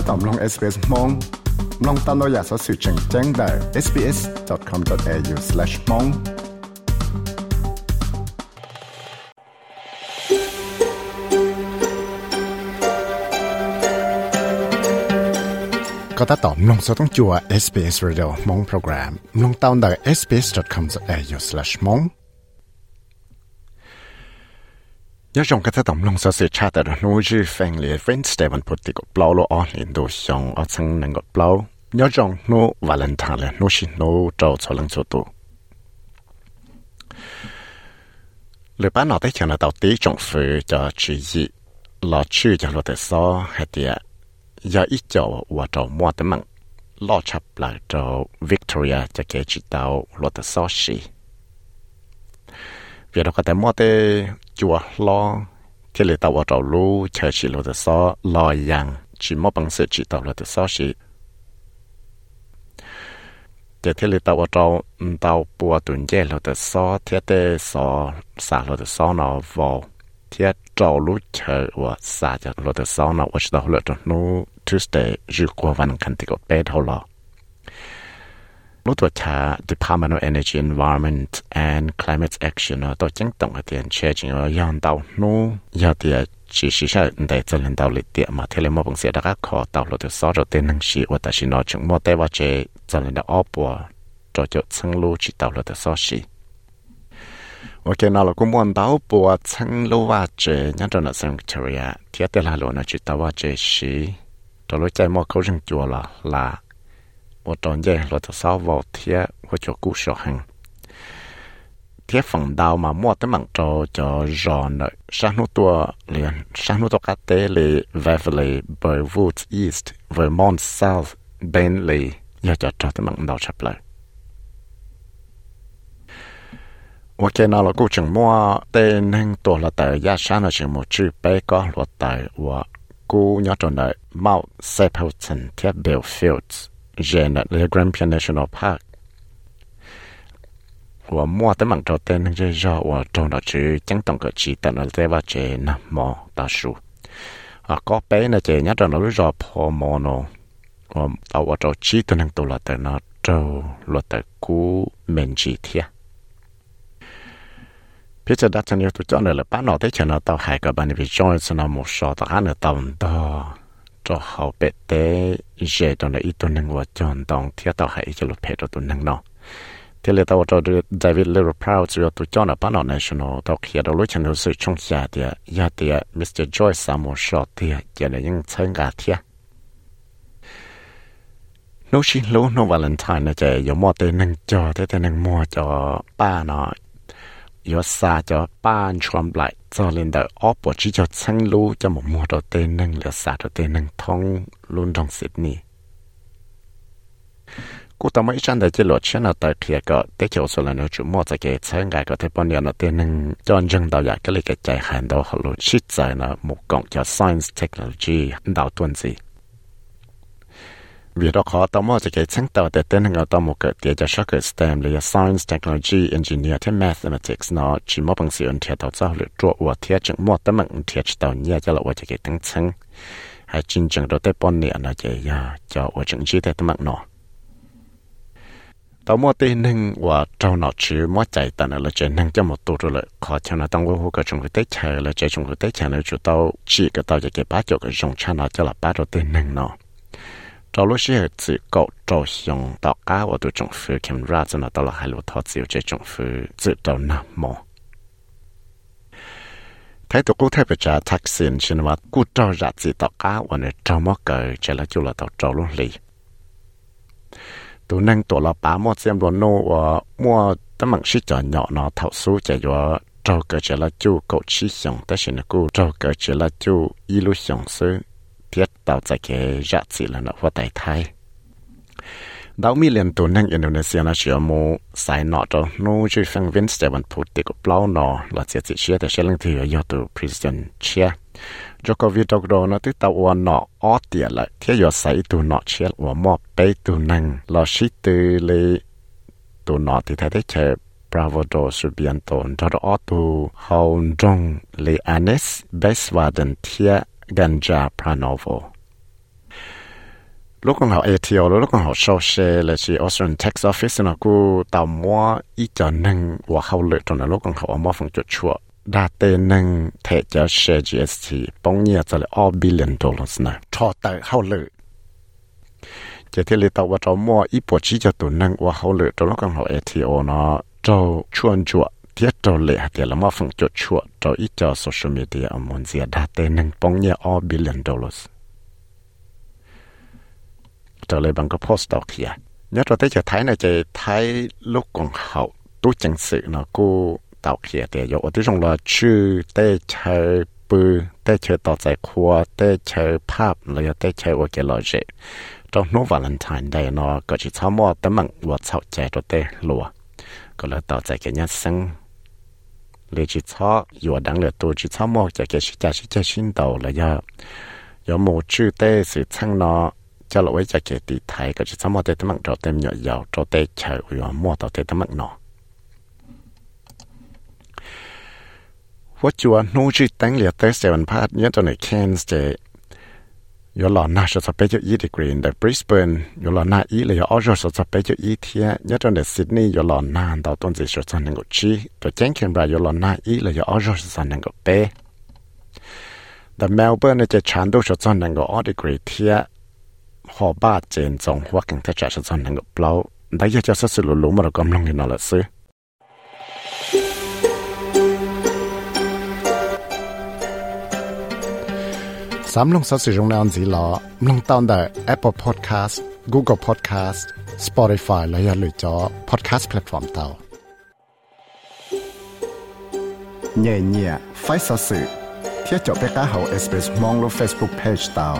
ถ้าตอมลง SBS มองลองตามเราอยากสอสื่อแจ้งแจ้งได้ sbs.com.au/mong ก็ถ้าตอมลงสต้องจัว SBS Radio มองโปรแกรมลงตามได้ sbs.com.au/mong ยองก็จะต้องลงสื่อชาติแต่นู้จีแฟงเลยเว้นสเตวันพุติก็เปล่าโลอ่อนเห็นดูชงอ่อนสังนั่งก็เปล่ายองนู้วาเลนไทน์เลยนู้ชินู้เจ้าสลังสุดตัวหรือป้าหนอได้เชิญเราตีจงฟื้นจะชี้ยี่หลอชื่อจะหลอดแต่ซ้อให้เดียยาอีเจ้าว่าเจ้ามัวแต่มั่งลอชับหลังเจ้าวิกตอเรียจะเกจิตเอาหลอดแต่ซ้อชี vì đó có thể mua để chùa lo thì lấy tàu vào lu chờ chỉ lo được so lo yang chỉ mua bằng sự chỉ tàu lo được so chỉ để thì lấy tàu vào tàu bùa tuần dễ lo được so thì để so xả lo được so nó vào thì trâu lu chờ và xả cho lo được so nó và chỉ tàu lo được nó Tuesday 日过วัน看这个白头了。 lúc tuổi thả Department of Energy, Environment and Climate Action. Nó tổ chức tổng hợp tiền chế ở yon tàu nó giờ thì ờ, chỉ sử dụng để cho lên tàu lịch địa mà thế là một bằng sẽ đã khó tàu lúc tuổi sáu rồi tên năng sĩ và tại nó chúng mua tế và chế cho lên tàu ốp và cho lưu chỉ tàu lúc tuổi sáu sĩ ok, nào là cũng muốn tàu bùa lưu và chế nhắc cho nó sang Victoria. Thì là luôn nó chỉ tàu và chế sĩ đó lúc chạy mua câu rừng chùa là là 我当然落得少vào thiết或者cú sổ hàng thiết phần đầu mà mua tới mạng cho cho giòn rồi sáng nút tua liền sáng nút tua cá tế lì Beverly Burwood East Vermont South Bentley giờ cho cho tới mạng đầu chập lại 我见到了古城摸的能多了的亚山的什么去北高落的我古鸟中的 Mount Stapleton 贴 dành ở Le Grand Pian National Park. Và mua tới mạng trò tên nâng dây dò và trông đó chứ chẳng tổng cỡ chỉ tận ở dây và chế nằm mò tà sụ. À, có bé là chế nhát rồi nó lúc dò phô mò nó, Và tàu ở trò chỉ tận nâng tù là tờ nó trâu là tờ cú mình chỉ thiệt. Phía chờ đặt chân yêu tụi chọn là bán nó tới chờ nó tàu hải cả bạn vì join nó một số tàu hát nữa tàu cho họ bé tế, dễ cho này ít tuần năng và chọn đồng thiết tao hãy cho lúc bé cho tuần năng nó thế là tao, cho được David Little Proud rồi tôi chọn ở bán ở national, tao khi đó lúc chẳng được sự trong nhà thì nhà thì Mr Joyce Samuel Shaw thì giờ này những thân cả thiết nó xin lỗi nó Valentine nó chạy giống mò tới năng cho, thế thế năng mua cho ba nó 有啥叫搬传来，做领导二伯只叫称路，就冇摸到对能了啥到对能通轮中悉尼。กูต้องไม่ชันได้จะหลดเช่นเอาแต่เพียก็ได้เกี่ยวส่วนแล้วจุมั่วจะเกิดเชิงไงก็ได้ปนเดียวนะเตียนึงจอนยังดาวอยากก็เลยกระจายหันดาวหลุดชิดใจนะหมู่กองจะ science technology ดาวตัวนี้ vì đó khó tao mua cái chứng tao để tên hàng tao một cái địa cho cái STEM là science technology engineer thêm mathematics nó chỉ mua bằng sự ẩn thiệt tao cho lựa chọn và thiệt chứng mua tấm bằng thiệt tao nhớ cho là và cái tăng chứng hay chính chứng đó tới bọn nè nó chỉ là cho và chứng chỉ tới tấm bằng nó tao mua tên nâng và trâu nó chỉ mua chạy tao là chỉ nâng cho một tổ rồi khó cho nó tăng vô cái chúng cái tế chạy là chạy chúng cái tế chạy là chủ tao chỉ cái tao cái bát cho cái dùng cha nó cho là bát rồi tên nâng nó 找路是自搞照相，大家我都政府看热闹，到了海路他只有这政府知道那么。睇到古睇不着 taxi 先话，古照日子大家我呢照么个，这了就了到照路里。都能到了把么这么弄我我他们是叫鸟呢投诉解决。照个这了就够吃香，但是呢，古照个这了就一路享受。ว่าเจ้าเกิดจะละจู่กดชิสงแต่ฉันกูเจ้าเกิดจะละจู่อีลุสงซื้อ thiết tạo ra cái giá trị là nó phát đại thái đào mi liền tổ năng Indonesia nó chỉ một sai nọ đó nó chỉ phân viên sẽ vẫn phụ tiết của bao nọ là chỉ chỉ chia để sẽ lần thứ ở từ president chia cho có việc đó nó tức tàu hoàn nọ ở tiền lại thế giờ sai tụ nọ chia và mò bay tụ năng là sĩ từ lệ tụ nọ thì thấy đấy chơi Bravo do Subianto đó đó tụ hậu trong lệ Anes Beswaden thiệt ganja pranovo. Lúc con học ATO lúc con học sau xe là chỉ Australian Tax Office nó cứ tàu mua ít cho nâng và hậu lệ cho lúc con học họ mua phòng chuột chuột đa tê nâng thể cho xe GST bóng nhẹ cho là all billion dollars nè cho tới hậu lệ chỉ thế là tàu và cho mua ít bộ chỉ cho tụi nâng và hậu lệ cho lúc con học ATO nó cho chuôn chuột tiết cho lệ thì là mà phòng cho chua cho ít cho social media ở môn gì đã tê nâng bóng nhé all billion dollars trở lại bằng cái post đó kia nhớ rồi tới giờ Thái này chỉ Thái lúc còn hậu tu chẳng sự nó cô tạo kia thì có ở trong là chữ tê chơi bự tê chơi tạo giải khoa tê chơi pop là tê chơi ở kia loại gì trong nó Valentine Day nó có chỉ thao mò tấm mạng và thao chạy rồi tê เลยชิชออยู่ดังเลยตัวชิชอมอกจากแกชิจาชิจาชินโตเลยยะยอมูชื่อเต้สืบช่างนอจะลไว้จากแกตีไทยก็ชิชอมอกเตตมักดอเต็มหยอดยาวดอเตเฉยอยู่มัวต่อเตตมักนอว่าจัวนู้ชื่อตั้งเหลียเตเซวันพาดเนี่ยตัวไหนเคนสเจ 有老那是在北九一 degree 的 Brisbane，有老那一了有二十是在北九一天，一张的 Sydney 有老那到东子是在能够去，对 Canberra 有老那一了有二十是在能够北。The Melbourne 呢，这长度是在能够二 degree 天，河坝正中或更特产是在能够 blow，那也就是路路嘛，都咁容易拿来ซื้อ。 Đã giờ cho sự lũ lũ mà nó cầm lòng thì nó là sư sắm lông sử dụng nào gì lọ lông tao đời Apple Podcast, Google Podcast, Spotify là giờ lựa chọn podcast platform tao nhẹ nhẹ phải sở sự thiết cho bé cá hậu SBS mong lo Facebook page tao